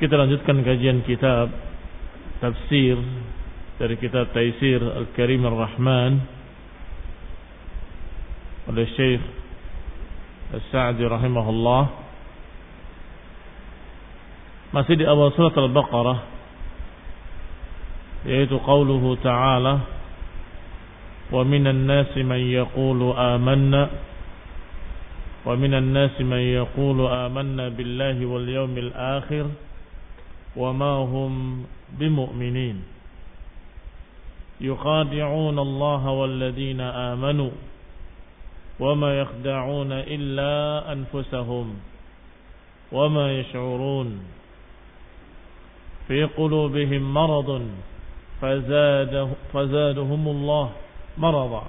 Kita lanjutkan kajian kitab tafsir dari kitab Taisir Al-Karim Ar-Rahman oleh Syekh As-Sa'di rahimahullah masih di awal surat Al-Baqarah yaitu qauluhu ta'ala wa minan nasi man yaqulu amanna wa minan nasi man yaqulu amanna billahi wal yawmil akhir وما هم بمؤمنين. يخادعون الله والذين آمنوا وما يخدعون إلا أنفسهم وما يشعرون. في قلوبهم مرض فزاده فزادهم الله مرضا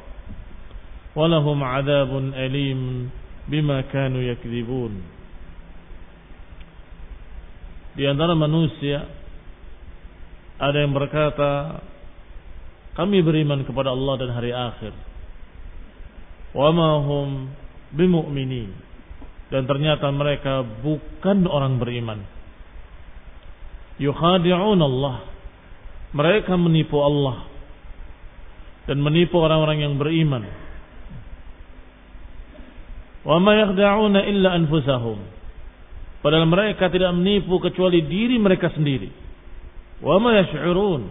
ولهم عذاب أليم بما كانوا يكذبون. Di antara manusia ada yang berkata kami beriman kepada Allah dan hari akhir. Wa ma hum dan ternyata mereka bukan orang beriman. Yukhadi'un Allah. Mereka menipu Allah. Dan menipu orang-orang yang beriman. Wa ma yakhda'una illa anfusahum Padahal mereka tidak menipu kecuali diri mereka sendiri. Wa ma yash'urun.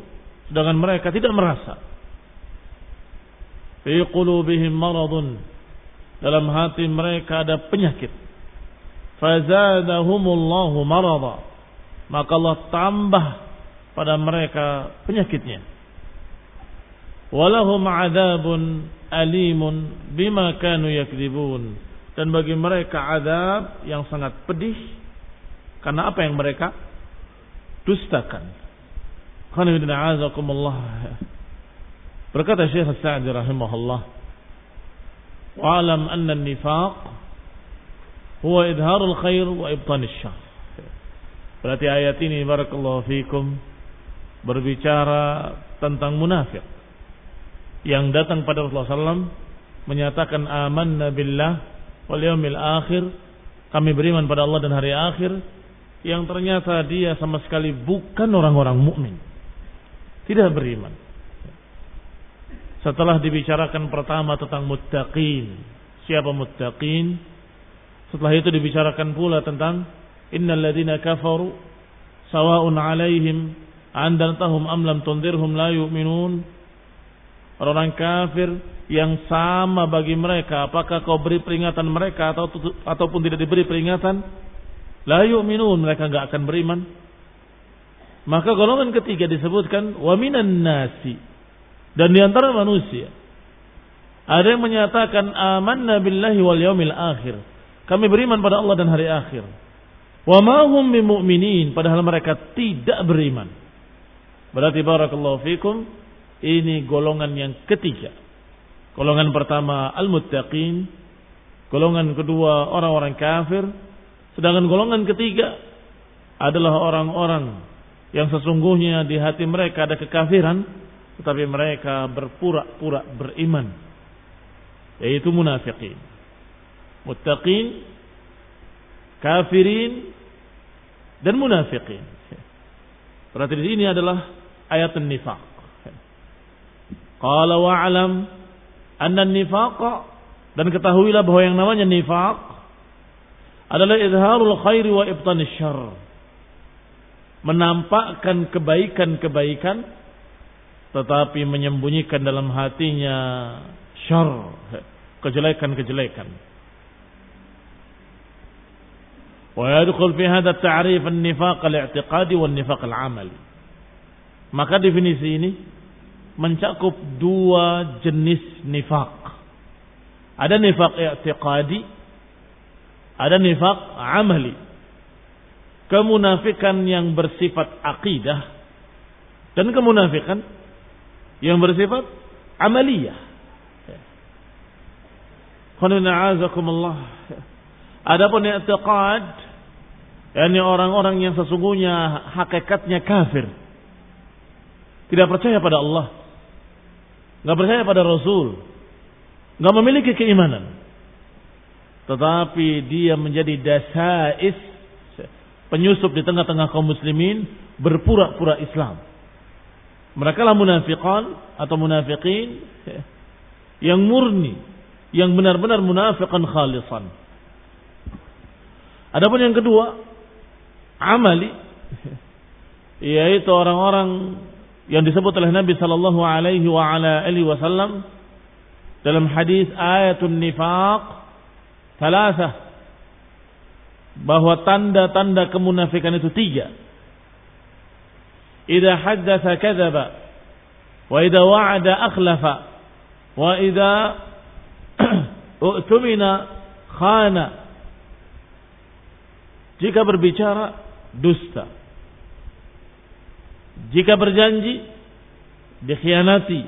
Sedangkan mereka tidak merasa. Fi qulubihim maradun. Dalam hati mereka ada penyakit. Fazadahumullahu marada. Maka Allah tambah pada mereka penyakitnya. Walahum adabun alimun bima kanu yakdibun. Dan bagi mereka adab yang sangat pedih karena apa yang mereka dustakan. Berkata Syekh Sa'di rahimahullah, "Wa'lam anna an-nifaq huwa idharul khair wa ibtan syarr." Berarti ayat ini barakallahu fikum berbicara tentang munafik yang datang pada Rasulullah SAW menyatakan amanna billah wal yaumil akhir kami beriman pada Allah dan hari akhir yang ternyata dia sama sekali bukan orang-orang mukmin. Tidak beriman. setelah dibicarakan pertama tentang muttaqin. Siapa muttaqin? Setelah itu dibicarakan pula tentang innal ladzina kafaru sawa'un 'alaihim andartahum am lam tundirhum la yu'minun. Orang kafir yang sama bagi mereka apakah kau beri peringatan mereka atau ataupun tidak diberi peringatan la yu'minun mereka enggak akan beriman. Maka golongan ketiga disebutkan wa minan nasi dan di antara manusia ada yang menyatakan amanna billahi wal yaumil akhir. Kami beriman pada Allah dan hari akhir. Wa ma hum bimu'minin padahal mereka tidak beriman. Berarti barakallahu fikum ini golongan yang ketiga. Golongan pertama al-muttaqin, golongan kedua orang-orang kafir, sedangkan golongan ketiga adalah orang-orang yang sesungguhnya di hati mereka ada kekafiran tetapi mereka berpura-pura beriman yaitu munafiqin. Muttaqin kafirin dan munafiqin. Berarti di sini adalah ayat nifaq. Qala wa'lam anna nifaq dan ketahuilah bahwa yang namanya nifaq adalah izharul khairi wa ibtanis syarr menampakkan kebaikan-kebaikan tetapi menyembunyikan dalam hatinya syar, kejelekan-kejelekan. Wa yadkhul fi hadha at-ta'rif an-nifaq al-i'tiqadi wan nifaq al-amali. Maka definisi ini mencakup dua jenis nifak. Ada nifak i'tiqadi, ada nifak amali. Kemunafikan yang bersifat akidah dan kemunafikan yang bersifat amaliyah. Adapun i'tiqad yakni orang-orang yang sesungguhnya hakikatnya kafir. Tidak percaya pada Allah. Enggak percaya pada Rasul. Enggak memiliki keimanan. Tetapi dia menjadi dasais penyusup di tengah-tengah kaum muslimin berpura-pura Islam. Mereka lah munafiqan atau munafiqin yang murni, yang benar-benar munafiqan khalisan. Adapun yang kedua, amali yaitu orang-orang yang disebut oleh Nabi sallallahu alaihi wa ala alihi wasallam dalam hadis ayatun nifaq Salasa. Bahwa tanda-tanda kemunafikan itu tiga. Idza haddatha kadzaba wa idza wa'ada akhlafa wa idza u'tumina khana. Jika berbicara dusta. Jika berjanji dikhianati.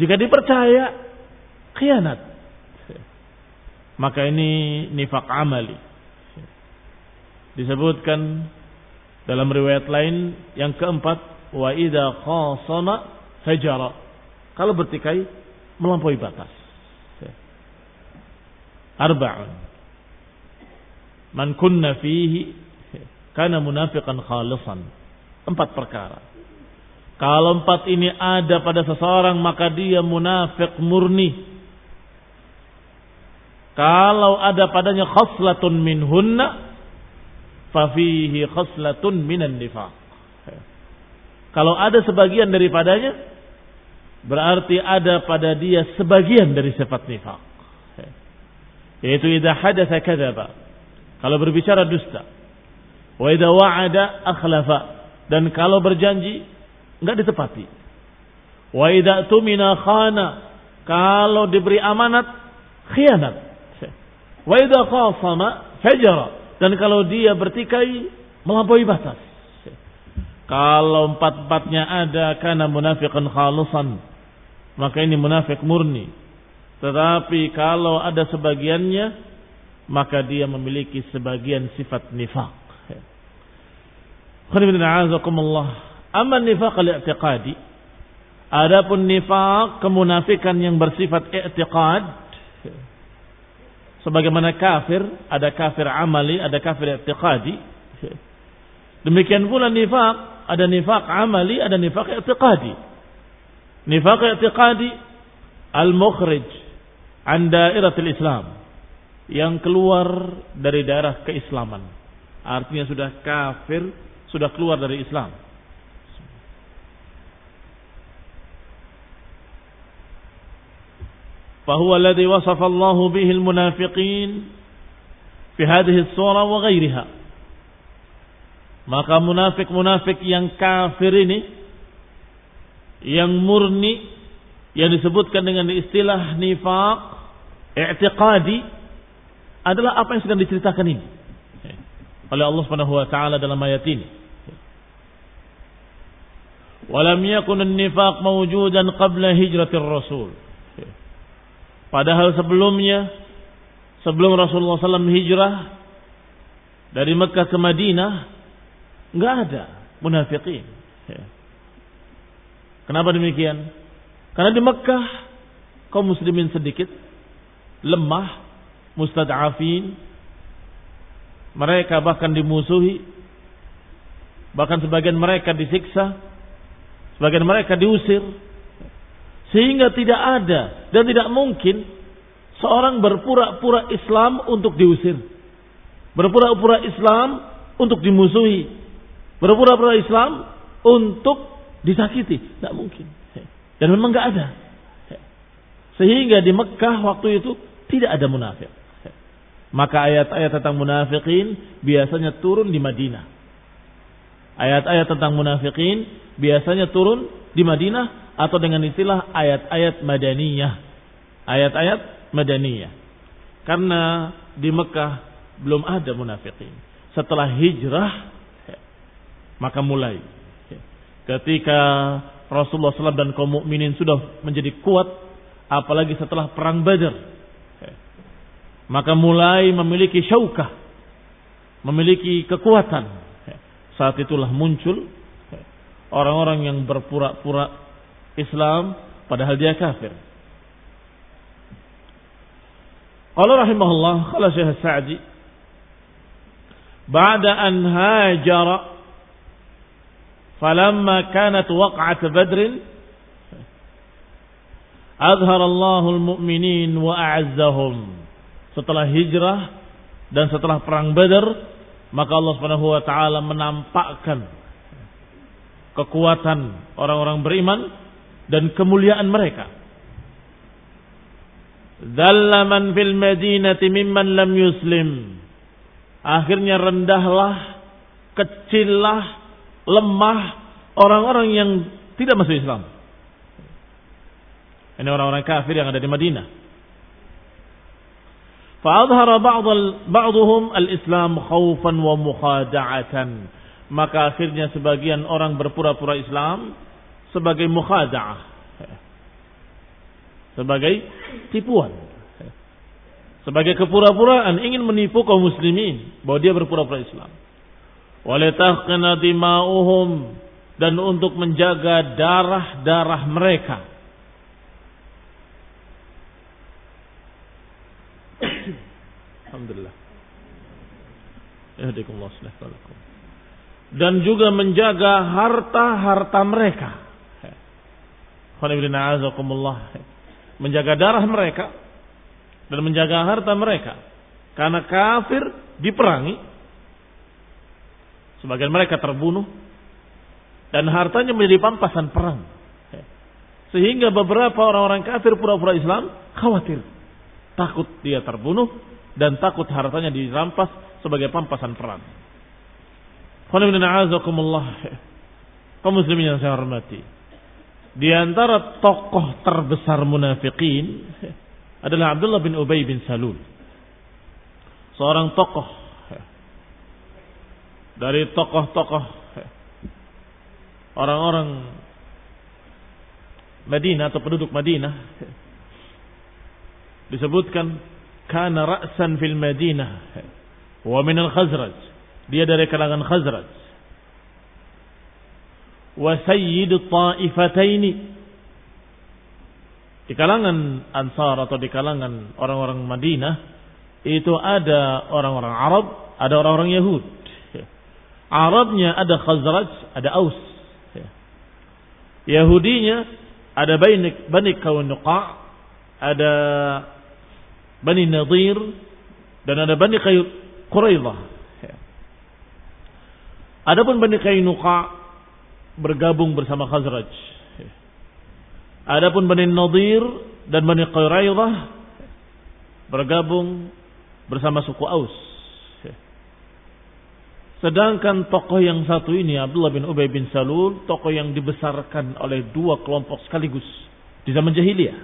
Jika dipercaya khianat maka ini nifak amali disebutkan dalam riwayat lain yang keempat, wa idza khasama fajara. Kalau bertikai melampaui batas. Arba'un. Man kunna fihi kana munafiqan khalisan. Empat perkara. Kalau empat ini ada pada seseorang maka dia munafik murni. Kalau ada padanya khaslatun minhunna fafihi khaslatun minan nifaq. Kalau ada sebagian daripadanya, berarti ada pada dia sebagian dari sifat nifaq. Yaitu idza hadatsa kadzaba. Kalau berbicara dusta. Wa idza wa'ada akhlafa. Dan kalau berjanji enggak ditepati. Wa idza tumina khana. Kalau diberi amanat khianat. Wa idza khasama fajara dan kalau dia bertikai melampaui batas. Kalau empat-empatnya ada karena munafiqan khalusan. Maka ini munafik murni. Tetapi kalau ada sebagiannya. Maka dia memiliki sebagian sifat nifak. Amma nifaq al-i'tiqadi. Adapun nifak kemunafikan yang bersifat i'tiqad Sebagaimana kafir, ada kafir amali, ada kafir i'tiqadi. Demikian pula nifak, ada nifak amali, ada nifak i'tiqadi. Nifaq i'tiqadi al-mukhrij an dairatil Islam yang keluar dari daerah keislaman. Artinya sudah kafir, sudah keluar dari Islam. فهو الذي وصف الله به المنافقين في هذه الصورة وغيرها maka munafik-munafik yang kafir ini yang murni yang disebutkan dengan istilah nifaq i'tiqadi adalah apa yang sedang diceritakan ini oleh Allah Subhanahu wa taala dalam ayat ini. Walam yakun an-nifaq mawjudan qabla hijratir rasul. Padahal sebelumnya sebelum Rasulullah SAW hijrah dari Mekah ke Madinah nggak ada munafikin. Kenapa demikian? Karena di Mekah kaum muslimin sedikit, lemah, mustad'afin, mereka bahkan dimusuhi, bahkan sebagian mereka disiksa, sebagian mereka diusir, sehingga tidak ada dan tidak mungkin seorang berpura-pura Islam untuk diusir. Berpura-pura Islam untuk dimusuhi. Berpura-pura Islam untuk disakiti. Tidak mungkin. Dan memang nggak ada. Sehingga di Mekah waktu itu tidak ada munafik. Maka ayat-ayat tentang munafikin biasanya turun di Madinah. Ayat-ayat tentang munafikin biasanya turun di Madinah atau dengan istilah ayat-ayat madaniyah. Ayat-ayat madaniyah. Karena di Mekah belum ada munafikin. Setelah hijrah maka mulai ketika Rasulullah SAW dan kaum mukminin sudah menjadi kuat apalagi setelah perang Badar maka mulai memiliki syaukah memiliki kekuatan saat itulah muncul orang-orang yang berpura-pura Islam padahal dia kafir. Qala rahimahullah qala Syekh Sa'di ba'da an hajara falamma kanat waq'at badr azhara Allahul mu'minin wa a'azzahum setelah hijrah dan setelah perang Badar maka Allah Subhanahu wa taala menampakkan kekuatan orang-orang beriman dan kemuliaan mereka. Zallaman fil madinati mimman lam yuslim. Akhirnya rendahlah, kecillah, lemah orang-orang yang tidak masuk Islam. Ini orang-orang kafir yang ada di Madinah. Fa'adhara ba'duhum al-Islam khawfan wa mukhada'atan. Maka akhirnya sebagian orang berpura-pura Islam sebagai mukhada'ah. Sebagai tipuan. Sebagai kepura-puraan ingin menipu kaum muslimin bahwa dia berpura-pura Islam. Walitahqina dima'uhum dan untuk menjaga darah-darah mereka. Alhamdulillah. Dan juga menjaga harta-harta mereka menjaga darah mereka dan menjaga harta mereka. Karena kafir diperangi sebagian mereka terbunuh dan hartanya menjadi pampasan perang. Sehingga beberapa orang-orang kafir pura-pura Islam khawatir. Takut dia terbunuh dan takut hartanya dirampas sebagai pampasan perang. Kaum muslimin yang saya hormati. Di antara tokoh terbesar munafikin adalah Abdullah bin Ubay bin Salul. Seorang tokoh dari tokoh-tokoh orang-orang Madinah atau penduduk Madinah disebutkan kana ra'san fil Madinah wa min al-Khazraj. Dia dari kalangan Khazraj wa sayyidu ta'ifataini di kalangan Ansar atau di kalangan orang-orang Madinah itu ada orang-orang Arab, ada orang-orang Yahud. Arabnya ada Khazraj, ada Aus. Yahudinya Ada Bani, Bani Kaunuqa, ada Bani Nadir, dan ada Bani Quraidah. Adapun Bani Kainuqa bergabung bersama Khazraj. Adapun Bani Nadir dan Bani Quraidah bergabung bersama suku Aus. Sedangkan tokoh yang satu ini Abdullah bin Ubay bin Salul, tokoh yang dibesarkan oleh dua kelompok sekaligus di zaman jahiliyah.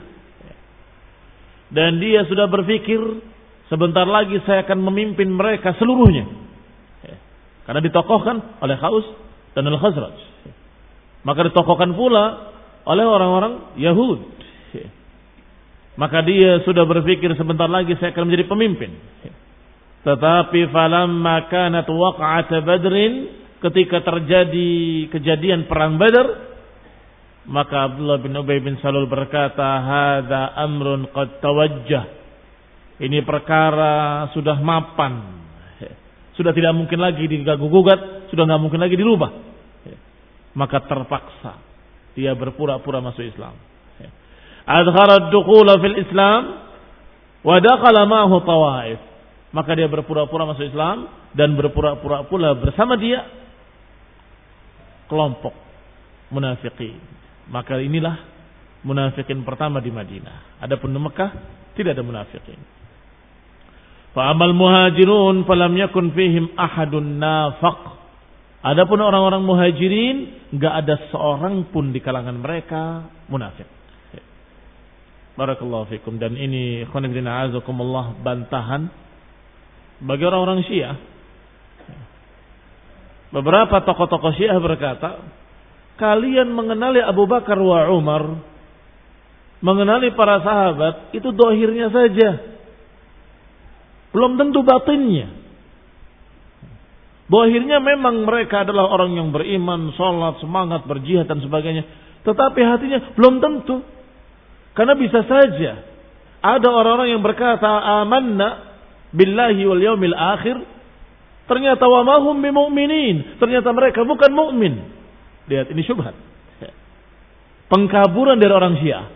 Dan dia sudah berpikir sebentar lagi saya akan memimpin mereka seluruhnya. Karena ditokohkan oleh Khaus dan Al-Khazraj. Maka ditokohkan pula oleh orang-orang Yahud. Maka dia sudah berpikir sebentar lagi saya akan menjadi pemimpin. Tetapi falamma kanat waqa'at Badrin ketika terjadi kejadian perang Badar maka Abdullah bin Ubay bin Salul berkata hadza amrun qad tawajjah ini perkara sudah mapan sudah tidak mungkin lagi diganggu gugat sudah nggak mungkin lagi dirubah maka terpaksa dia berpura-pura masuk Islam adhara ad-dukhula fil Islam wa dakhala ma'ahu maka dia berpura-pura masuk Islam dan berpura-pura pula bersama dia kelompok munafikin. Maka inilah munafikin pertama di Madinah. Adapun di Mekah tidak ada munafikin. Fa'amal muhajirun falam yakun fihim ahadun nafaq. Adapun orang-orang muhajirin enggak ada seorang pun di kalangan mereka munafik. Barakallahu fikum dan ini khonibdina azakumullah bantahan bagi orang-orang Syiah. Beberapa tokoh-tokoh Syiah berkata, kalian mengenali Abu Bakar wa Umar, mengenali para sahabat, itu dohirnya saja. Belum tentu batinnya. Dohirnya memang mereka adalah orang yang beriman, sholat, semangat, berjihad dan sebagainya. Tetapi hatinya belum tentu. Karena bisa saja ada orang-orang yang berkata amanna billahi wal yaumil akhir. Ternyata wa mahum bimu'minin. Ternyata mereka bukan mukmin lihat ini syubhat. Pengkaburan dari orang Syiah.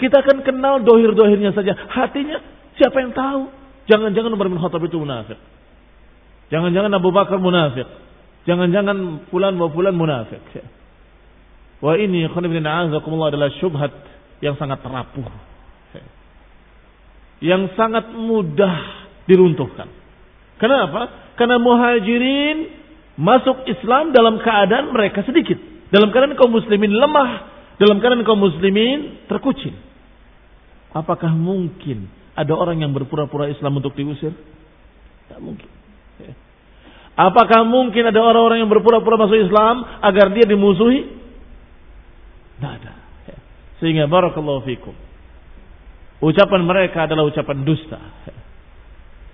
Kita akan kenal dohir-dohirnya saja. Hatinya siapa yang tahu? Jangan-jangan Umar bin Khattab itu munafik jangan-jangan Abu Bakar munafik jangan-jangan fulan wa fulan munafik Wah ini khonibina adalah syubhat yang sangat terapuh. Yang sangat mudah diruntuhkan. Kenapa? Karena muhajirin masuk Islam dalam keadaan mereka sedikit. Dalam keadaan kaum muslimin lemah. Dalam keadaan kaum muslimin terkucil. Apakah mungkin ada orang yang berpura-pura Islam untuk diusir? Tidak mungkin. Apakah mungkin ada orang-orang yang berpura-pura masuk Islam agar dia dimusuhi? Tidak ada. Sehingga barakallahu fikum. Ucapan mereka adalah ucapan dusta.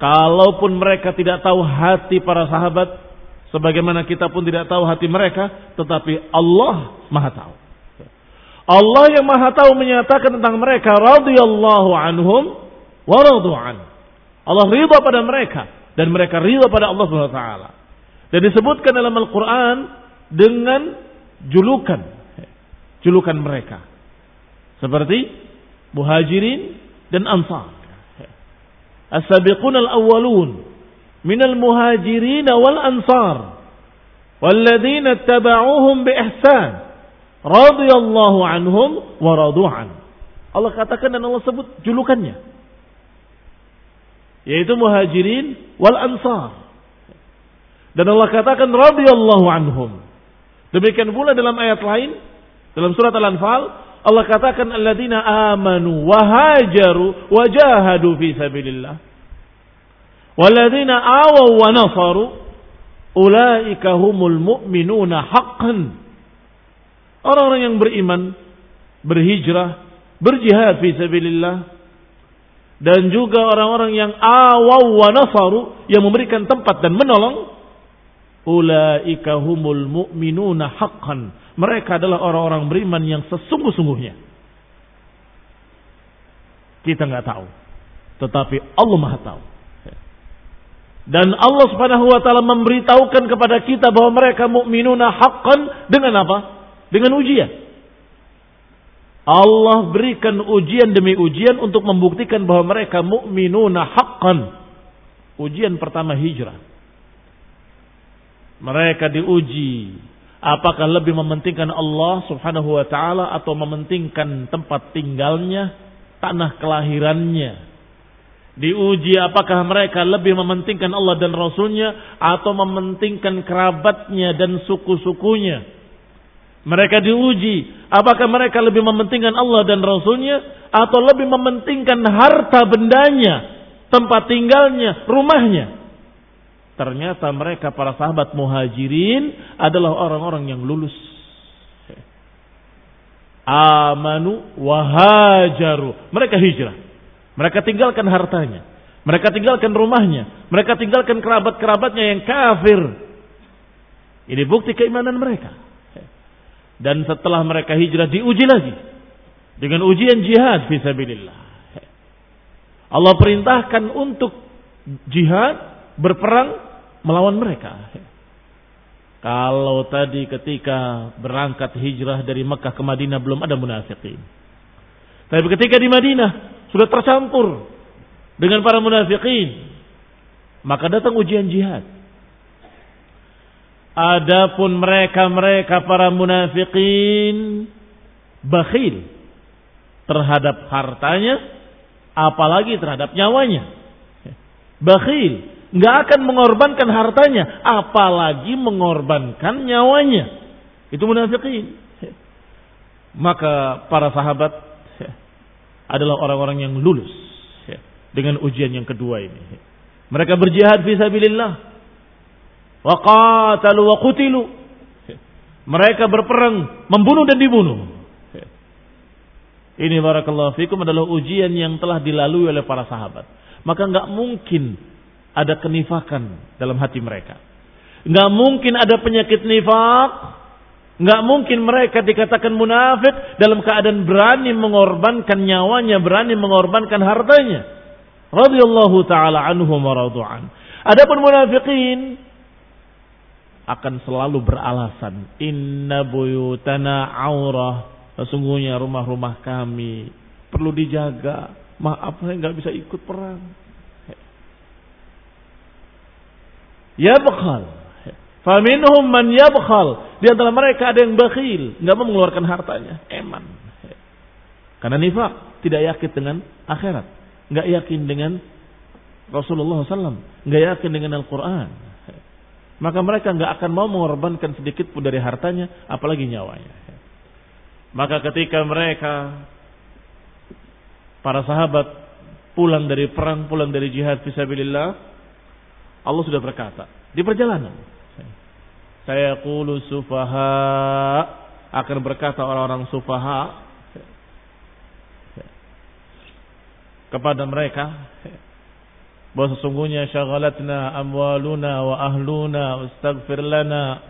Kalaupun mereka tidak tahu hati para sahabat, sebagaimana kita pun tidak tahu hati mereka, tetapi Allah Maha tahu. Allah yang Maha tahu menyatakan tentang mereka radhiyallahu anhum wa an. Allah ridha pada mereka dan mereka ridha pada Allah Subhanahu wa taala. Dan disebutkan dalam Al-Quran dengan julukan. Julukan mereka. Seperti muhajirin dan ansar. As-sabiqun al-awwalun. Minal muhajirin wal ansar. Walladzina taba'uhum bi ihsan. Radiyallahu anhum wa radu'an. Allah katakan dan Allah sebut julukannya. Yaitu muhajirin wal ansar dan Allah katakan radhiyallahu anhum demikian pula dalam ayat lain dalam surat al-anfal Allah katakan alladzina amanu wa hajaru wa jahadu fi sabilillah. Walladzina awaw wa nasaru ulaika humul mu'minuna haqqan. Orang-orang yang beriman, berhijrah, berjihad fi sabilillah dan juga orang-orang yang awaw wa nasaru yang memberikan tempat dan menolong ulaika humul mu'minuna haqqan mereka adalah orang-orang beriman yang sesungguh-sungguhnya. Kita nggak tahu. Tetapi Allah Maha tahu. Dan Allah Subhanahu wa taala memberitahukan kepada kita bahwa mereka mukminuna haqqan dengan apa? Dengan ujian. Allah berikan ujian demi ujian untuk membuktikan bahwa mereka mukminuna haqqan. Ujian pertama hijrah. Mereka diuji apakah lebih mementingkan Allah Subhanahu wa taala atau mementingkan tempat tinggalnya, tanah kelahirannya. Diuji apakah mereka lebih mementingkan Allah dan Rasulnya atau mementingkan kerabatnya dan suku-sukunya. Mereka diuji apakah mereka lebih mementingkan Allah dan Rasulnya atau lebih mementingkan harta bendanya, tempat tinggalnya, rumahnya. Ternyata mereka para sahabat muhajirin adalah orang-orang yang lulus. Amanu wahajaru. Mereka hijrah. Mereka tinggalkan hartanya. Mereka tinggalkan rumahnya. Mereka tinggalkan kerabat-kerabatnya yang kafir. Ini bukti keimanan mereka. Dan setelah mereka hijrah diuji lagi. Dengan ujian jihad fisabilillah. Allah perintahkan untuk jihad berperang melawan mereka. Kalau tadi ketika berangkat hijrah dari Mekah ke Madinah belum ada munafikin. Tapi ketika di Madinah sudah tercampur dengan para munafikin, maka datang ujian jihad. Adapun mereka-mereka para munafikin bakhil terhadap hartanya, apalagi terhadap nyawanya. Bakhil nggak akan mengorbankan hartanya, apalagi mengorbankan nyawanya. Itu munafikin. Maka para sahabat adalah orang-orang yang lulus dengan ujian yang kedua ini. Mereka berjihad fi sabilillah. Wa qatalu wa qutilu. Mereka berperang, membunuh dan dibunuh. Ini barakallahu fikum adalah ujian yang telah dilalui oleh para sahabat. Maka nggak mungkin ada kenifakan dalam hati mereka. Nggak mungkin ada penyakit nifak. Nggak mungkin mereka dikatakan munafik dalam keadaan berani mengorbankan nyawanya, berani mengorbankan hartanya. Radiyallahu ta'ala anhum wa radu'an. Adapun munafikin akan selalu beralasan. Inna buyutana aurah. Sesungguhnya rumah-rumah kami perlu dijaga. Maaf saya nggak bisa ikut perang. Yabkhal. Faminhum man yabkhal. Di antara mereka ada yang bakhil, nggak mau mengeluarkan hartanya, eman. Karena nifak tidak yakin dengan akhirat, nggak yakin dengan Rasulullah SAW, nggak yakin dengan Al-Quran. Maka mereka nggak akan mau mengorbankan sedikit pun dari hartanya, apalagi nyawanya. Maka ketika mereka para sahabat pulang dari perang, pulang dari jihad fisabilillah, Allah sudah berkata di perjalanan. Saya qulu sufaha akan berkata orang-orang sufaha kepada mereka bahwa sesungguhnya syaghalatna amwaluna wa ahluna wastaghfir lana.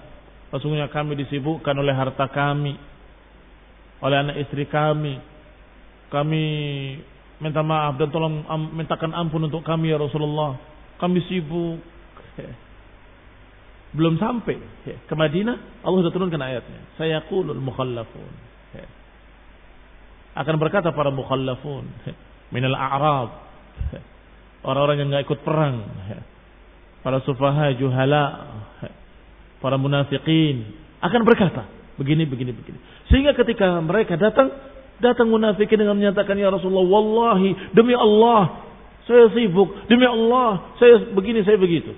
Sesungguhnya kami disibukkan oleh harta kami oleh anak istri kami. Kami minta maaf dan tolong mintakan ampun untuk kami ya Rasulullah kami sibuk. Belum sampai ke Madinah, Allah sudah turunkan ayatnya. Saya kulul mukhallafun. Akan berkata para mukhallafun. Minal a'rab. Orang-orang yang nggak ikut perang. Para sufaha, juhala. Para munafikin. Akan berkata. Begini, begini, begini. Sehingga ketika mereka datang. Datang munafikin dengan menyatakan, Ya Rasulullah, Wallahi, demi Allah, saya sibuk. Demi Allah, saya begini, saya begitu.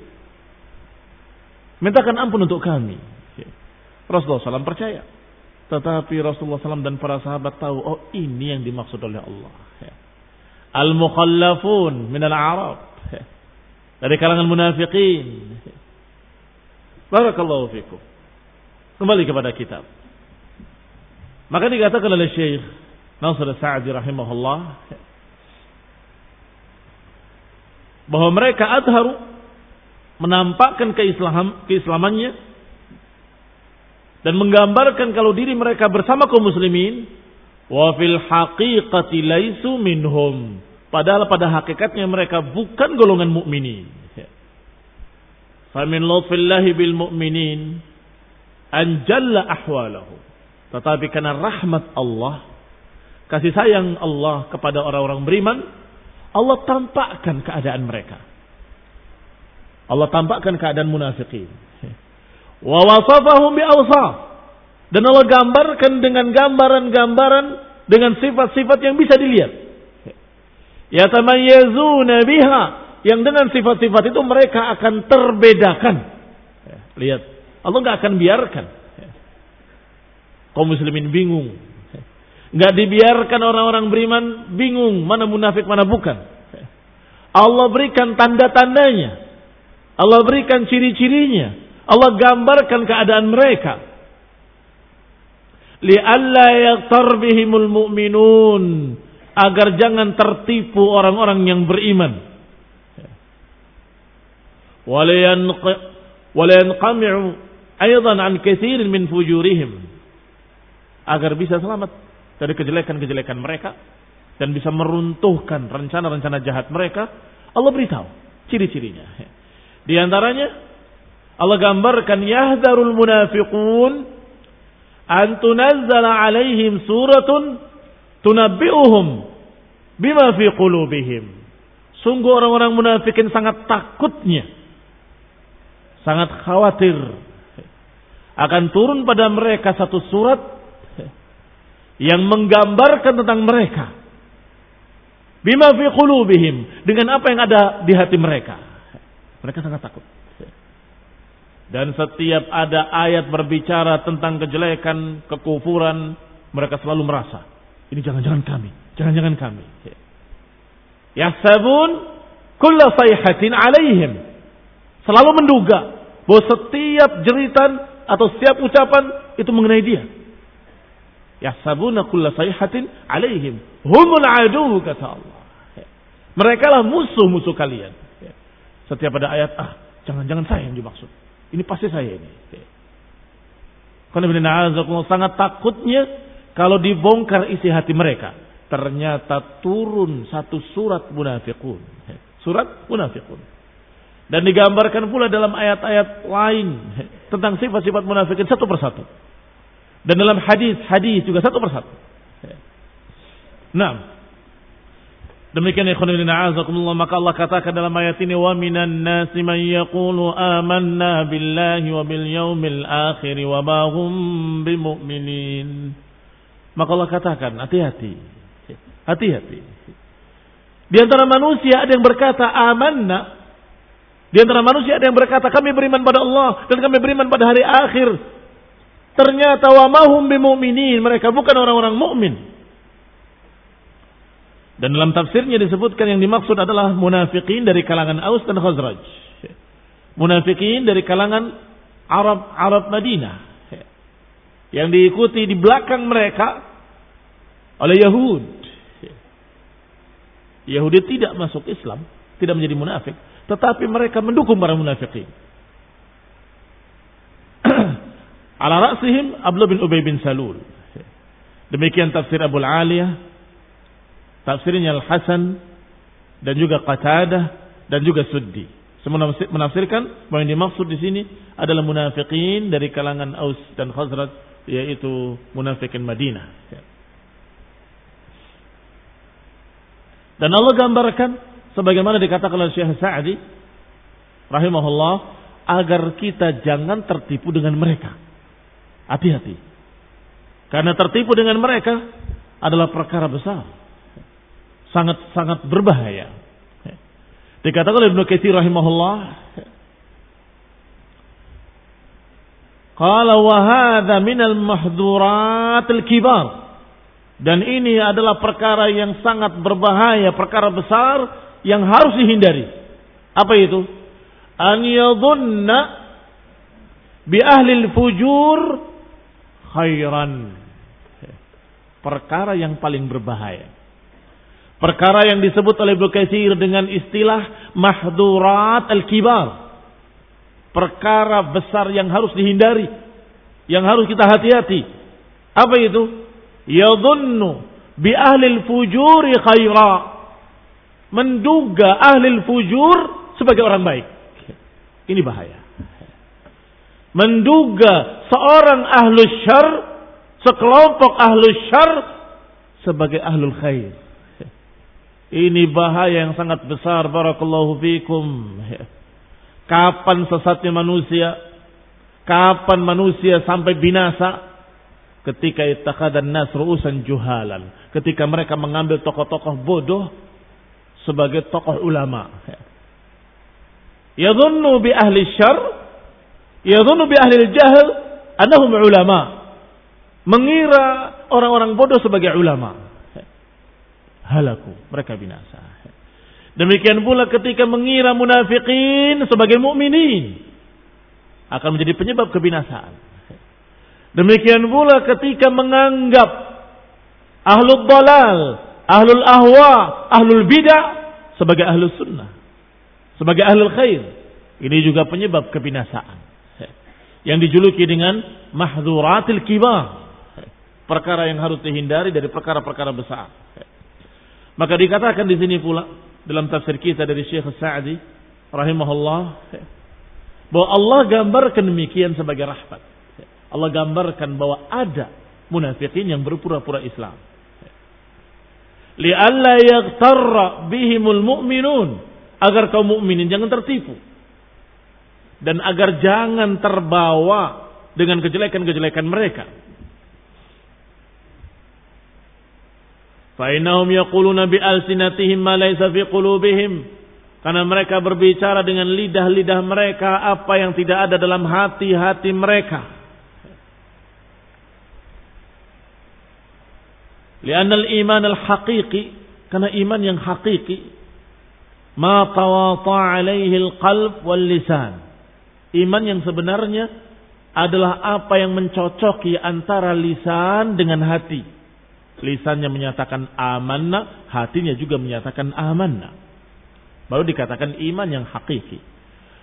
Mintakan ampun untuk kami. Rasulullah SAW percaya. Tetapi Rasulullah SAW dan para sahabat tahu, oh ini yang dimaksud oleh Allah. Al-mukhallafun minal Arab. Dari kalangan munafiqin. Barakallahu fikum. Kembali kepada kitab. Maka dikatakan oleh Syekh Nasr Sa'di rahimahullah bahwa mereka adharu menampakkan keislam, keislamannya dan menggambarkan kalau diri mereka bersama kaum muslimin wa fil haqiqati laisu minhum. Padahal pada hakikatnya mereka bukan golongan mukminin. Famin lutfillahi bil mu'minin an jalla ahwalahu. Tetapi karena rahmat Allah kasih sayang Allah kepada orang-orang beriman, Allah tampakkan keadaan mereka. Allah tampakkan keadaan munafikin. Wa wasafahum bi Dan Allah gambarkan dengan gambaran-gambaran dengan sifat-sifat yang bisa dilihat. Yatamayyazuna biha yang dengan sifat-sifat itu mereka akan terbedakan. Lihat, Allah nggak akan biarkan kaum muslimin bingung. Nggak dibiarkan orang-orang beriman bingung mana munafik mana bukan. Allah berikan tanda-tandanya. Allah berikan ciri-cirinya. Allah gambarkan keadaan mereka. Li'alla yaktar bihimul mu'minun. Agar jangan tertipu orang-orang yang beriman. Walayanqami'u aydan an kathirin min fujurihim. Agar bisa selamat dari kejelekan-kejelekan mereka. Dan bisa meruntuhkan rencana-rencana jahat mereka. Allah beritahu ciri-cirinya. Di antaranya Allah gambarkan yahdharul munafiqun an tunazzala alaihim suratun tunabbi'uhum bima fi qulubihim. Sungguh orang-orang munafikin sangat takutnya. Sangat khawatir akan turun pada mereka satu surat yang menggambarkan tentang mereka. Bima fi qulubihim dengan apa yang ada di hati mereka. Mereka sangat takut. Dan setiap ada ayat berbicara tentang kejelekan, kekufuran, mereka selalu merasa, ini jangan-jangan kami, jangan-jangan kami. Yahsabun kulla sayhatin alaihim. Selalu menduga bahwa setiap jeritan atau setiap ucapan itu mengenai dia. Yahsabuna kulla sayhatin alaihim. Humul adu kata Allah. Mereka lah musuh-musuh kalian. Setiap ada ayat, ah jangan-jangan saya yang dimaksud. Ini pasti saya ini. Karena sangat takutnya kalau dibongkar isi hati mereka. Ternyata turun satu surat munafikun. Surat munafikun. Dan digambarkan pula dalam ayat-ayat lain tentang sifat-sifat munafikin satu persatu. Dan dalam hadis-hadis juga satu persatu. Nah, Demikian ikhwan a'azakumullah maka Allah katakan dalam ayat ini wa minan nasi man yaqulu amanna billahi wa bil yaumil akhir wa ma hum bimumin. Maka Allah katakan hati-hati. Hati-hati. Di antara manusia ada yang berkata amanna. Di antara manusia ada yang berkata kami beriman pada Allah dan kami beriman pada hari akhir. Ternyata wa ma hum bimumin. Mereka bukan orang-orang mukmin. Dan dalam tafsirnya disebutkan yang dimaksud adalah munafikin dari kalangan Aus dan Khazraj. Munafikin dari kalangan Arab Arab Madinah. Yang diikuti di belakang mereka oleh Yahud. Yahudi tidak masuk Islam, tidak menjadi munafik, tetapi mereka mendukung para munafikin. Ala ra'sihim Abdullah bin Ubay bin Salul. Demikian tafsir Abu Aliyah Tafsirnya Al-Hasan dan juga Qatadah dan juga Suddi. Semua menafsirkan bahwa yang dimaksud di sini adalah munafikin dari kalangan Aus dan Khazraj yaitu munafikin Madinah. Dan Allah gambarkan sebagaimana dikatakan oleh Syekh Sa'di rahimahullah agar kita jangan tertipu dengan mereka. Hati-hati. Karena tertipu dengan mereka adalah perkara besar sangat-sangat berbahaya. Dikatakan oleh Ibnu Katsir rahimahullah, Qala wa hadha minal al kibar. Dan ini adalah perkara yang sangat berbahaya, perkara besar yang harus dihindari. Apa itu? An yadhunna bi ahli fujur khairan. Perkara yang paling berbahaya. Perkara yang disebut oleh Ibnu dengan istilah mahdurat al-kibar. Perkara besar yang harus dihindari, yang harus kita hati-hati. Apa itu? Yadhunnu bi ahli fujuri khaira. Menduga ahli fujur sebagai orang baik. Ini bahaya. Menduga seorang ahlu syar, sekelompok ahlu syar sebagai ahlul khair. Ini bahaya yang sangat besar barakallahu fikum. Kapan sesatnya manusia? Kapan manusia sampai binasa? Ketika ittaqadan nas ru'usan juhalan. Ketika mereka mengambil tokoh-tokoh bodoh sebagai tokoh ulama. Yadhunnu bi ahli syar, yadhunnu bi ahli jahil annahum ulama. Mengira orang-orang bodoh sebagai ulama. Halaku, mereka binasa. Demikian pula ketika mengira munafikin sebagai mukminin akan menjadi penyebab kebinasaan. Demikian pula ketika menganggap ahlul dalal, ahlul ahwa, ahlul bidah sebagai ahlul sunnah, sebagai ahlul khair. Ini juga penyebab kebinasaan. Yang dijuluki dengan mahduratil kibar. Perkara yang harus dihindari dari perkara-perkara besar. Maka dikatakan di sini pula dalam tafsir kita dari Syekh Sa'di rahimahullah bahwa Allah gambarkan demikian sebagai rahmat. Allah gambarkan bahwa ada munafikin yang berpura-pura Islam. Li'alla yaghtarra bihimul mu'minun agar kaum mukminin jangan tertipu dan agar jangan terbawa dengan kejelekan-kejelekan mereka. Fainahum yaquluna bi alsinatihim ma laysa fi qulubihim. Karena mereka berbicara dengan lidah-lidah mereka apa yang tidak ada dalam hati-hati mereka. Lianal iman al-haqiqi karena iman yang hakiki ma tawata alaihi al-qalb wal lisan Iman yang sebenarnya adalah apa yang mencocoki antara lisan dengan hati. Lisannya menyatakan amanah, hatinya juga menyatakan amanah. Baru dikatakan iman yang hakiki.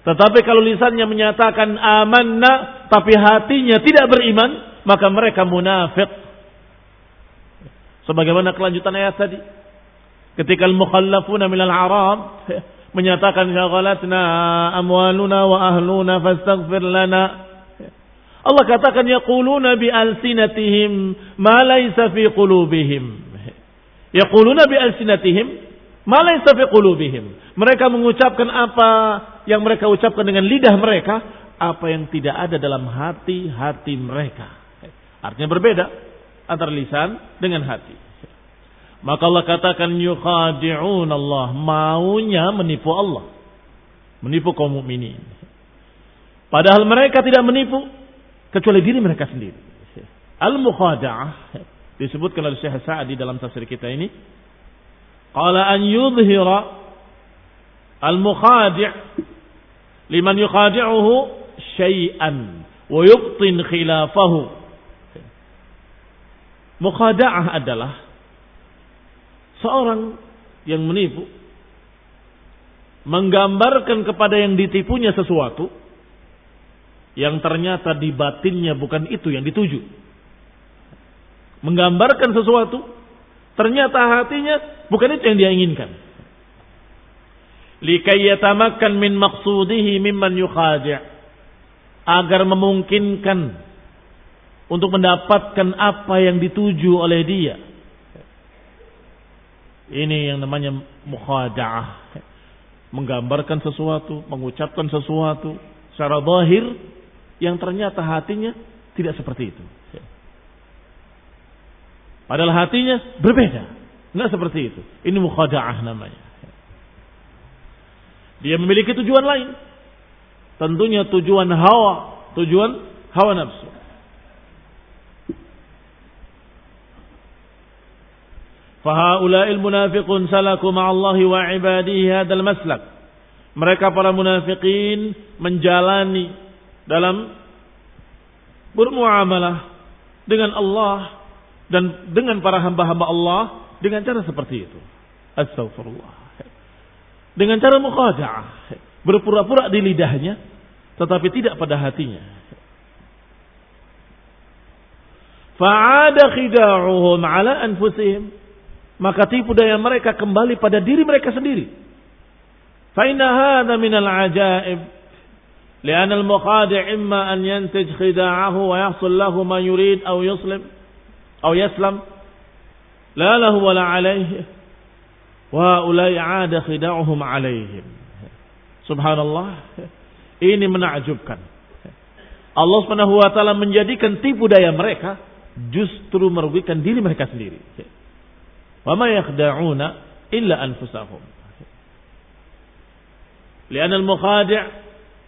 Tetapi kalau lisannya menyatakan amanah, tapi hatinya tidak beriman, maka mereka munafik. Sebagaimana kelanjutan ayat tadi. Ketika al-mukhallafuna minal arab menyatakan syaghalatna amwaluna wa ahluna fastaghfir lana. Allah katakan yaquluna bi alsinatihim ma laysa fi qulubihim. Yaquluna bi alsinatihim ma laysa fi qulubihim. Mereka mengucapkan apa yang mereka ucapkan dengan lidah mereka, apa yang tidak ada dalam hati-hati mereka. Artinya berbeda antara lisan dengan hati. Maka Allah katakan yukhadi'un Allah, maunya menipu Allah. Menipu kaum mukminin. Padahal mereka tidak menipu kecuali diri mereka sendiri. Al-mukhada'ah disebutkan oleh Syekh Sa'di dalam tafsir kita ini. Qala an yudhira al-mukhadi' liman yukhadi'uhu syai'an wa yubtin khilafahu. Mukhada'ah adalah seorang yang menipu menggambarkan kepada yang ditipunya sesuatu yang ternyata di batinnya bukan itu yang dituju. Menggambarkan sesuatu ternyata hatinya bukan itu yang dia inginkan. Likai yatamakkan min maqsudihi mimman yukhadi' agar memungkinkan untuk mendapatkan apa yang dituju oleh dia ini yang namanya mukhada'ah. Menggambarkan sesuatu, mengucapkan sesuatu secara zahir yang ternyata hatinya tidak seperti itu. Padahal hatinya berbeda. Tidak seperti itu. Ini mukhada'ah namanya. Dia memiliki tujuan lain. Tentunya tujuan hawa, tujuan hawa nafsu. Fahaula'il munafiqun salaku ma'allahi wa ibadihi hadal maslak. Mereka para munafikin menjalani dalam bermuamalah dengan Allah dan dengan para hamba-hamba Allah dengan cara seperti itu. Astagfirullah. Dengan cara muqada'ah. Berpura-pura di lidahnya tetapi tidak pada hatinya. Fa'ada khida'uhum ala anfusihim maka tipu daya mereka kembali pada diri mereka sendiri. Fainna hadha min al-ajaib. لأن المخادع إما أن ينتج خداعه ويحصل له ما يريد أو يسلم أو يسلم La lahu wa la alaihi. Wa ulai ada khida'uhum alaihim. Subhanallah. Ini menakjubkan. Allah Subhanahu wa taala menjadikan tipu daya mereka justru merugikan diri mereka sendiri. Wa ma yakhda'una illa anfusahum. Lian al-mukhadi'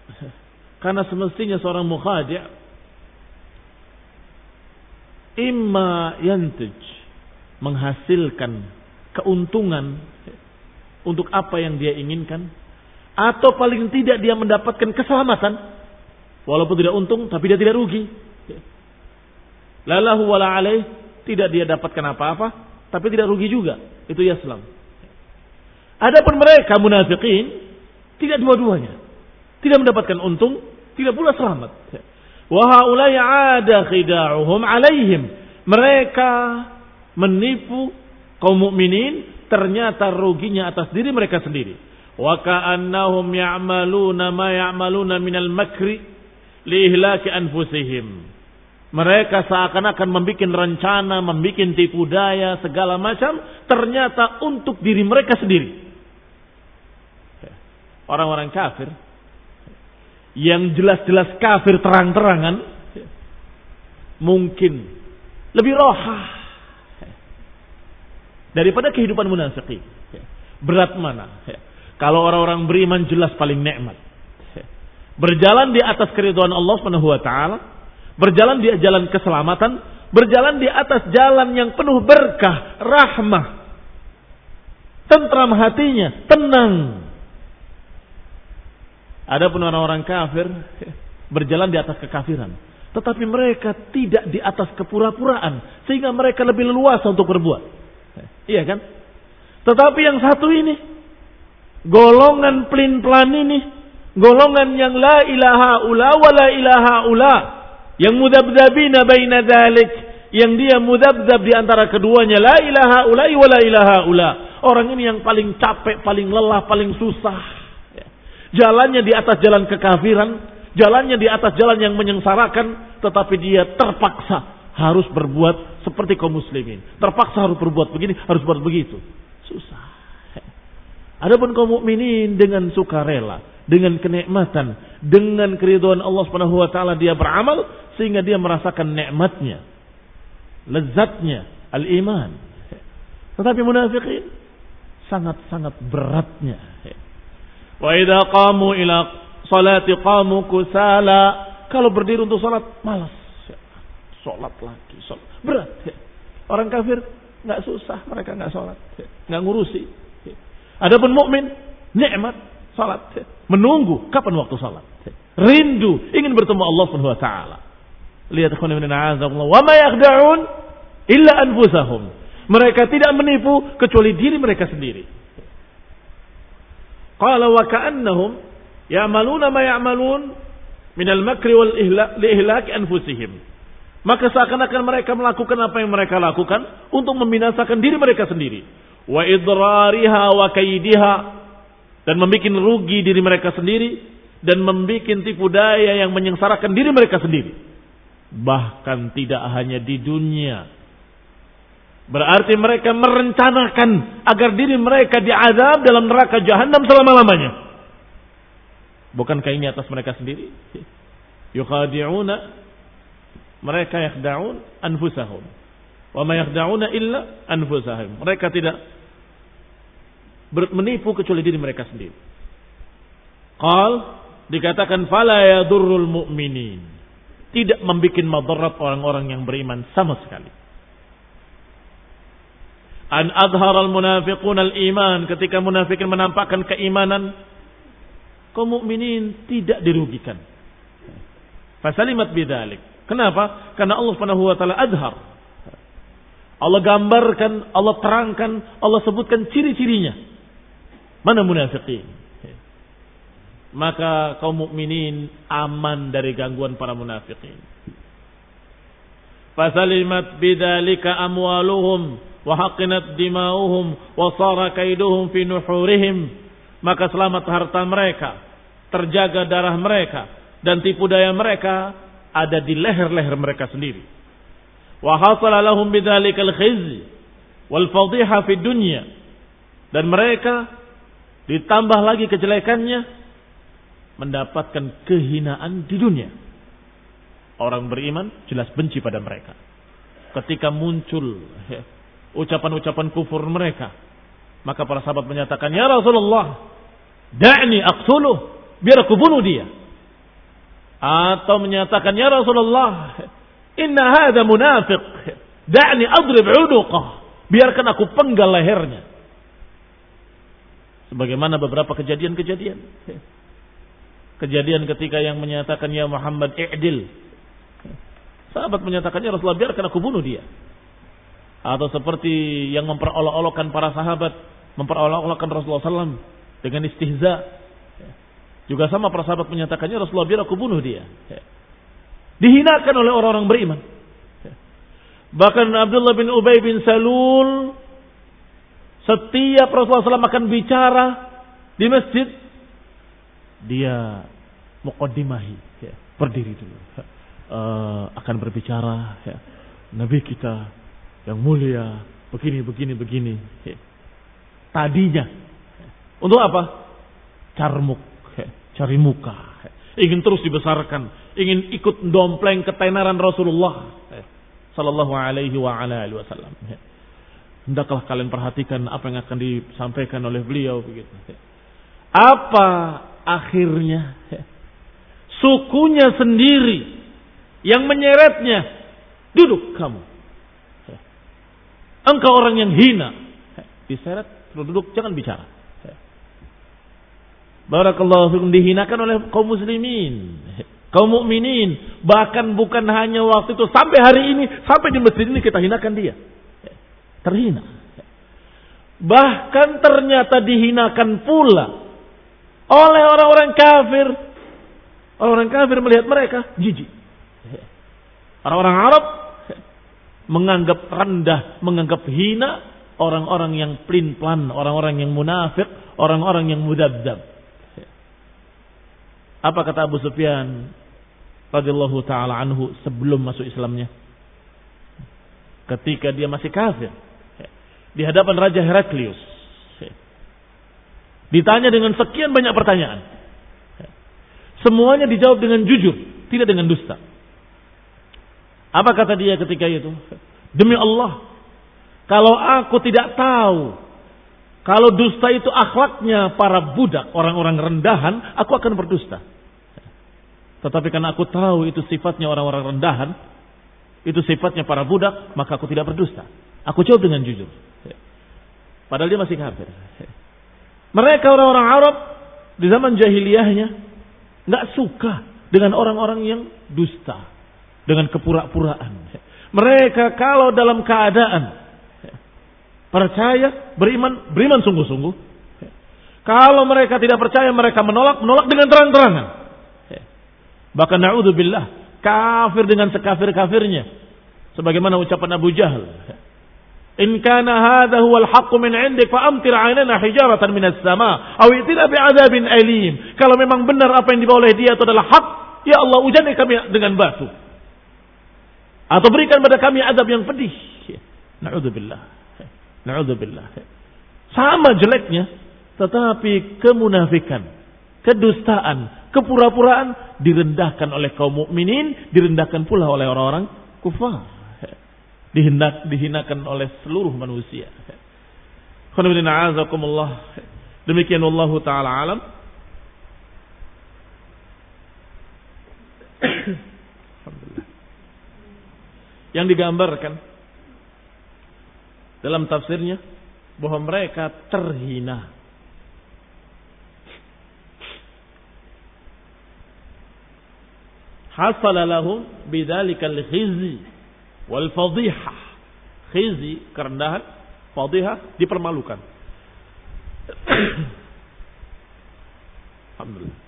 karena semestinya seorang mukhadi' imma yantij menghasilkan keuntungan untuk apa yang dia inginkan atau paling tidak dia mendapatkan keselamatan walaupun tidak untung tapi dia tidak rugi lalahu wala alaih tidak dia dapatkan apa-apa tapi tidak rugi juga. Itu Islam adapun mereka munafikin tidak dua-duanya. Tidak mendapatkan untung tidak pula selamat. Wa ada khida'uhum alaihim. Mereka menipu kaum mukminin ternyata ruginya atas diri mereka sendiri. Wa ka'annahum ya'maluna ma ya'maluna minal makri li ihlaki anfusihim. Mereka seakan-akan membuat rencana, membuat tipu daya, segala macam. Ternyata untuk diri mereka sendiri. Orang-orang kafir. Yang jelas-jelas kafir terang-terangan. Mungkin lebih rohah daripada kehidupan munafikin. Berat mana? Kalau orang-orang beriman jelas paling nikmat. Berjalan di atas keriduan Allah Subhanahu wa taala, berjalan di jalan keselamatan, berjalan di atas jalan yang penuh berkah, rahmah. Tentram hatinya, tenang. Adapun orang-orang kafir berjalan di atas kekafiran, tetapi mereka tidak di atas kepura-puraan sehingga mereka lebih leluasa untuk berbuat. Iya kan? Tetapi yang satu ini, golongan pelin-pelan ini, golongan yang la ilaha ula wa la ilaha ula, yang mudabdabina baina dalik, yang dia mudabdab di antara keduanya, la ilaha ula wa la ilaha ula. Orang ini yang paling capek, paling lelah, paling susah. Jalannya di atas jalan kekafiran, jalannya di atas jalan yang menyengsarakan, tetapi dia terpaksa harus berbuat seperti kaum muslimin. Terpaksa harus berbuat begini, harus berbuat begitu. Susah. Adapun kaum mukminin dengan sukarela, dengan kenikmatan, dengan keriduan Allah Subhanahu wa taala dia beramal sehingga dia merasakan nikmatnya, lezatnya al-iman. Tetapi munafikin sangat-sangat beratnya. Wa idza qamu ila salati qamu kusala. Kalau berdiri untuk salat malas sholat lagi, sholat. Berat. Orang kafir nggak susah, mereka nggak sholat, ya. nggak ngurusi. Adapun mukmin nikmat sholat, ya. menunggu kapan waktu sholat. Ya. Rindu ingin bertemu Allah Subhanahu wa taala. Lihat ikhwan min wa ma yakhda'un illa anfusahum. Mereka tidak menipu kecuali diri mereka sendiri. Qala wa ka'annahum ya'maluna ma ya'malun min al-makri wal ihlak anfusihim. Maka seakan-akan mereka melakukan apa yang mereka lakukan untuk membinasakan diri mereka sendiri. Wa idrariha wa kaidiha dan membuat rugi diri mereka sendiri dan membuat tipu daya yang menyengsarakan diri mereka sendiri. Bahkan tidak hanya di dunia. Berarti mereka merencanakan agar diri mereka diazab dalam neraka jahanam selama-lamanya. Bukankah ini atas mereka sendiri? Yukhadi'una mereka yakhda'un anfusahum. Wa ma yakhda'una illa anfusahum. Mereka tidak menipu kecuali diri mereka sendiri. Qal dikatakan fala yadurrul mu'minin. Tidak membuat madarat orang-orang yang beriman sama sekali. An adhar al munafiqun al iman ketika munafikin menampakkan keimanan kaum mukminin tidak dirugikan. Fasalimat bidzalik Kenapa? Karena Allah Subhanahu wa taala adhar. Allah gambarkan, Allah terangkan, Allah sebutkan ciri-cirinya. Mana munafiqin? Maka kaum mukminin aman dari gangguan para munafikin. Fasalimat bidzalika amwaluhum wa haqqinat dimauhum wa sara kaiduhum fi nuhurihim. Maka selamat harta mereka, terjaga darah mereka dan tipu daya mereka ada di leher-leher mereka sendiri. Wa hasala lahum bidzalikal khizy wal fadhiha fid dunya dan mereka ditambah lagi kejelekannya mendapatkan kehinaan di dunia. Orang beriman jelas benci pada mereka. Ketika muncul ya, ucapan-ucapan kufur mereka, maka para sahabat menyatakan, "Ya Rasulullah, da'ni aqtuluh, biar aku bunuh dia." Atau menyatakan, "Ya Rasulullah, inna hadha munafiq, da'ni adrib 'unuqah, biarkan aku penggal lehernya." Sebagaimana beberapa kejadian-kejadian. Kejadian ketika yang menyatakan ya Muhammad i'dil. Sahabat menyatakan ya Rasulullah biarkan aku bunuh dia. Atau seperti yang memperolok-olokkan para sahabat. Memperolok-olokkan Rasulullah SAW dengan istihza. Juga sama para sahabat menyatakannya Rasulullah biar aku bunuh dia. Dihinakan oleh orang-orang beriman. Bahkan Abdullah bin Ubay bin Salul setiap Rasulullah SAW akan bicara di masjid, dia muqaddimahi, ya, berdiri dulu. Uh, akan berbicara, ya. Nabi kita yang mulia, begini, begini, begini. Ya. Tadinya, ya. untuk apa? Carmuk, ya. cari muka. Ya. Ingin terus dibesarkan, ingin ikut dompleng ketenaran Rasulullah. Ya. Sallallahu alaihi wa ala alihi wasallam. Ya Hendaklah kalian perhatikan apa yang akan disampaikan oleh beliau begitu. Apa akhirnya? Sukunya sendiri yang menyeretnya. Duduk kamu. Engkau orang yang hina. Diseret, duduk, jangan bicara. Barakallahu fikum dihinakan oleh kaum muslimin, kaum mukminin, bahkan bukan hanya waktu itu sampai hari ini, sampai di masjid ini kita hinakan dia terhina. Bahkan ternyata dihinakan pula oleh orang-orang kafir. Orang-orang kafir melihat mereka jijik. Orang-orang Arab menganggap rendah, menganggap hina orang-orang yang plin-plan, orang-orang yang munafik, orang-orang yang mudabdab. Apa kata Abu Sufyan radhiyallahu taala anhu sebelum masuk Islamnya? Ketika dia masih kafir di hadapan Raja Heraklius. Ditanya dengan sekian banyak pertanyaan. Semuanya dijawab dengan jujur, tidak dengan dusta. Apa kata dia ketika itu? Demi Allah, kalau aku tidak tahu kalau dusta itu akhlaknya para budak, orang-orang rendahan, aku akan berdusta. Tetapi karena aku tahu itu sifatnya orang-orang rendahan, itu sifatnya para budak, maka aku tidak berdusta. Aku jawab dengan jujur. Padahal dia masih kafir. Mereka orang-orang Arab di zaman jahiliyahnya nggak suka dengan orang-orang yang dusta, dengan kepura-puraan. Mereka kalau dalam keadaan percaya, beriman, beriman sungguh-sungguh. Kalau mereka tidak percaya, mereka menolak, menolak dengan terang-terangan. Bahkan na'udzubillah, kafir dengan sekafir-kafirnya. Sebagaimana ucapan Abu Jahal. In kana hadha huwa al-haqq min 'indik fa amtir 'alaina hijaratan min as-sama' aw itina bi'adzabin alim. Kalau memang benar apa yang dibawa oleh dia itu adalah hak, ya Allah ujani kami dengan batu. Atau berikan pada kami azab yang pedih. Na'udzubillah. Na'udzubillah. Sama jeleknya, tetapi kemunafikan, kedustaan, kepura-puraan direndahkan oleh kaum mukminin, direndahkan pula oleh orang-orang kufar dihendak dihinakan oleh seluruh manusia. Demikian Allah taala alam. Yang digambarkan dalam tafsirnya bahwa mereka terhina. Hasala lahum bidzalikal khizi wal fadhihah khizi kerendahan fadhihah dipermalukan. Alhamdulillah.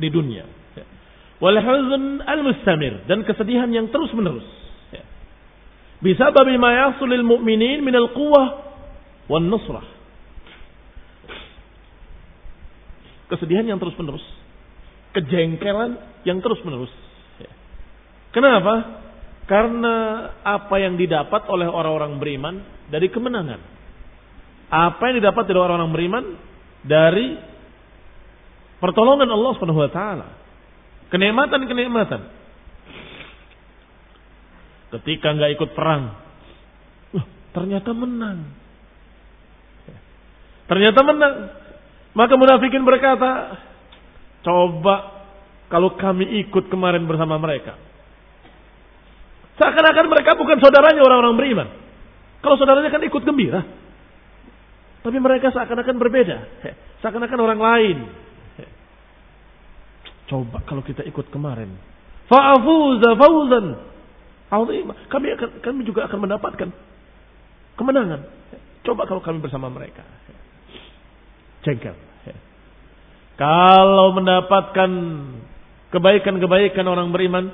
Di dunia. Wal huzn al mustamir dan kesedihan yang terus menerus bisa babi ma yasulil mu'minin min al quwwah wan nusrah. Kesedihan yang terus menerus kejengkelan yang terus menerus kenapa Karena apa yang didapat oleh orang-orang beriman dari kemenangan. Apa yang didapat dari orang-orang beriman dari pertolongan Allah Subhanahu wa taala. Kenikmatan-kenikmatan. Ketika nggak ikut perang, ternyata menang. Ternyata menang. Maka munafikin berkata, coba kalau kami ikut kemarin bersama mereka. Seakan-akan mereka bukan saudaranya orang-orang beriman. Kalau saudaranya kan ikut gembira. Tapi mereka seakan-akan berbeda. Seakan-akan orang lain. Coba kalau kita ikut kemarin. Fa'afuza fawzan. Kami akan, kami juga akan mendapatkan kemenangan. Coba kalau kami bersama mereka. Jengkel. Kalau mendapatkan kebaikan-kebaikan orang beriman,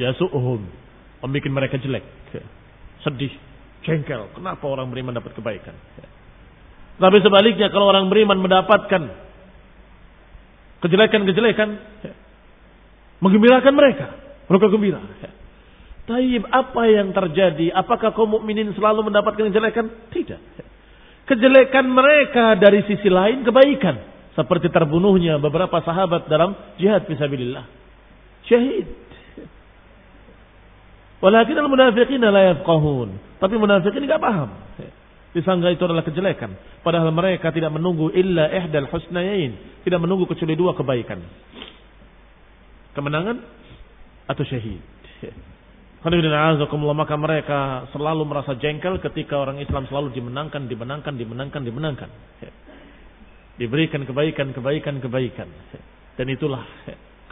ya su'uhum. Membuat mereka jelek. Sedih. Jengkel. Kenapa orang beriman dapat kebaikan? Tapi sebaliknya kalau orang beriman mendapatkan kejelekan-kejelekan, menggembirakan mereka. Mereka gembira. Taib apa yang terjadi? Apakah kaum mukminin selalu mendapatkan kejelekan? Tidak. Kejelekan mereka dari sisi lain kebaikan. Seperti terbunuhnya beberapa sahabat dalam jihad fisabilillah. Syahid. Walakin al-munafiqin la yafqahun. Tapi munafikin enggak paham. Disangka itu adalah kejelekan. Padahal mereka tidak menunggu illa ihdal husnayain. Tidak menunggu kecuali dua kebaikan. Kemenangan atau syahid. Maka mereka selalu merasa jengkel ketika orang Islam selalu dimenangkan, dimenangkan, dimenangkan, dimenangkan. Diberikan kebaikan, kebaikan, kebaikan. Dan itulah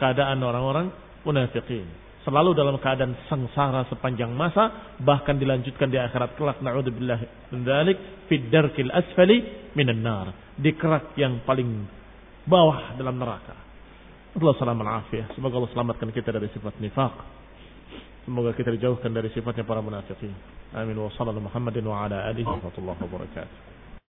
keadaan orang-orang munafikin. Selalu dalam keadaan sengsara sepanjang masa, bahkan dilanjutkan di akhirat kelak. Na'udzubillah dzalik fid darkil asfali minan nar. Di kerak yang paling bawah dalam neraka. Allah salam Semoga Allah selamatkan kita dari sifat nifaq. Semoga kita dijauhkan dari sifatnya para munafikin. Amin wa sallallahu Muhammadin wa ala alihi wa wabarakatuh.